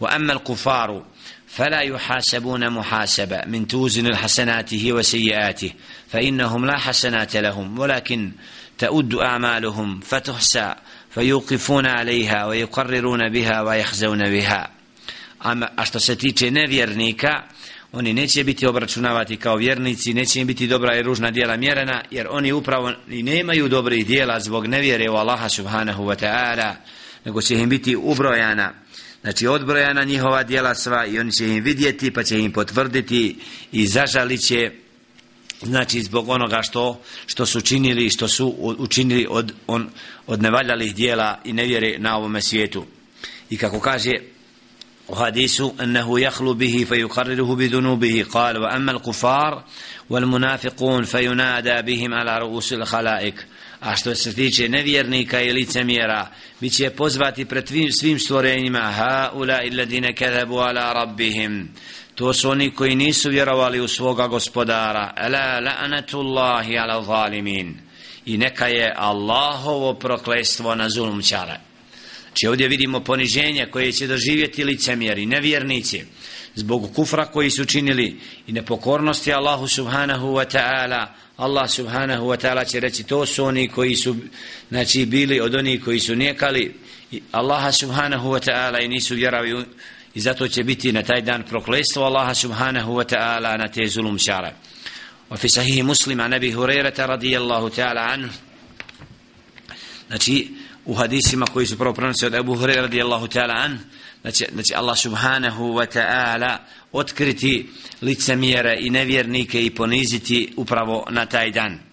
وأما الكفار فلا يحاسبون محاسبة من توزن الحسناته وسيئاته فإنهم لا حسنات لهم ولكن تؤد أعمالهم فتحسى فيوقفون عليها ويقررون بها ويخزون بها أما أشتستيك نذيرنيكا oni neće biti obračunavati kao vjernici, neće im biti dobra i ružna dijela mjerena, jer oni upravo i nemaju dobrih dijela zbog nevjere u Allaha subhanahu wa ta'ala, nego će im biti ubrojana, znači odbrojana njihova dijela sva i oni će im vidjeti pa će im potvrditi i zažalit će znači zbog onoga što, što su činili što su učinili od, on, od nevaljalih dijela i nevjere na ovome svijetu. I kako kaže وحديث أنه يخلو به فيقرره بذنوبه قال وأما الكفار والمنافقون فينادى بهم على رؤوس الخلائق a što se tiče nevjernika i licemjera bit će pozvati pred svim stvorenjima ha ula illadine kedebu ala rabbihim to su oni koji nisu vjerovali u svoga gospodara ala la'natullahi ala zalimin i neka je Allahovo proklestvo na zulumčare Znači ovdje vidimo poniženje koje će doživjeti licemjeri, nevjernici, zbog kufra koji su činili i nepokornosti Allahu subhanahu wa ta'ala, Allah subhanahu wa ta'ala će reći to su oni koji su znači, bili od onih koji su nijekali Allaha subhanahu wa ta'ala i nisu vjeravi i zato će biti na taj dan proklestvo Allaha subhanahu wa ta'ala na te zulum šara. وفي صحيح مسلم عن ابي هريره رضي الله تعالى عنه znači u hadisima koji su prvo prenosi od Ebu Hurera radijallahu ta'ala an da će Allah subhanahu wa ta'ala otkriti licemjere i nevjernike i poniziti upravo na taj dan.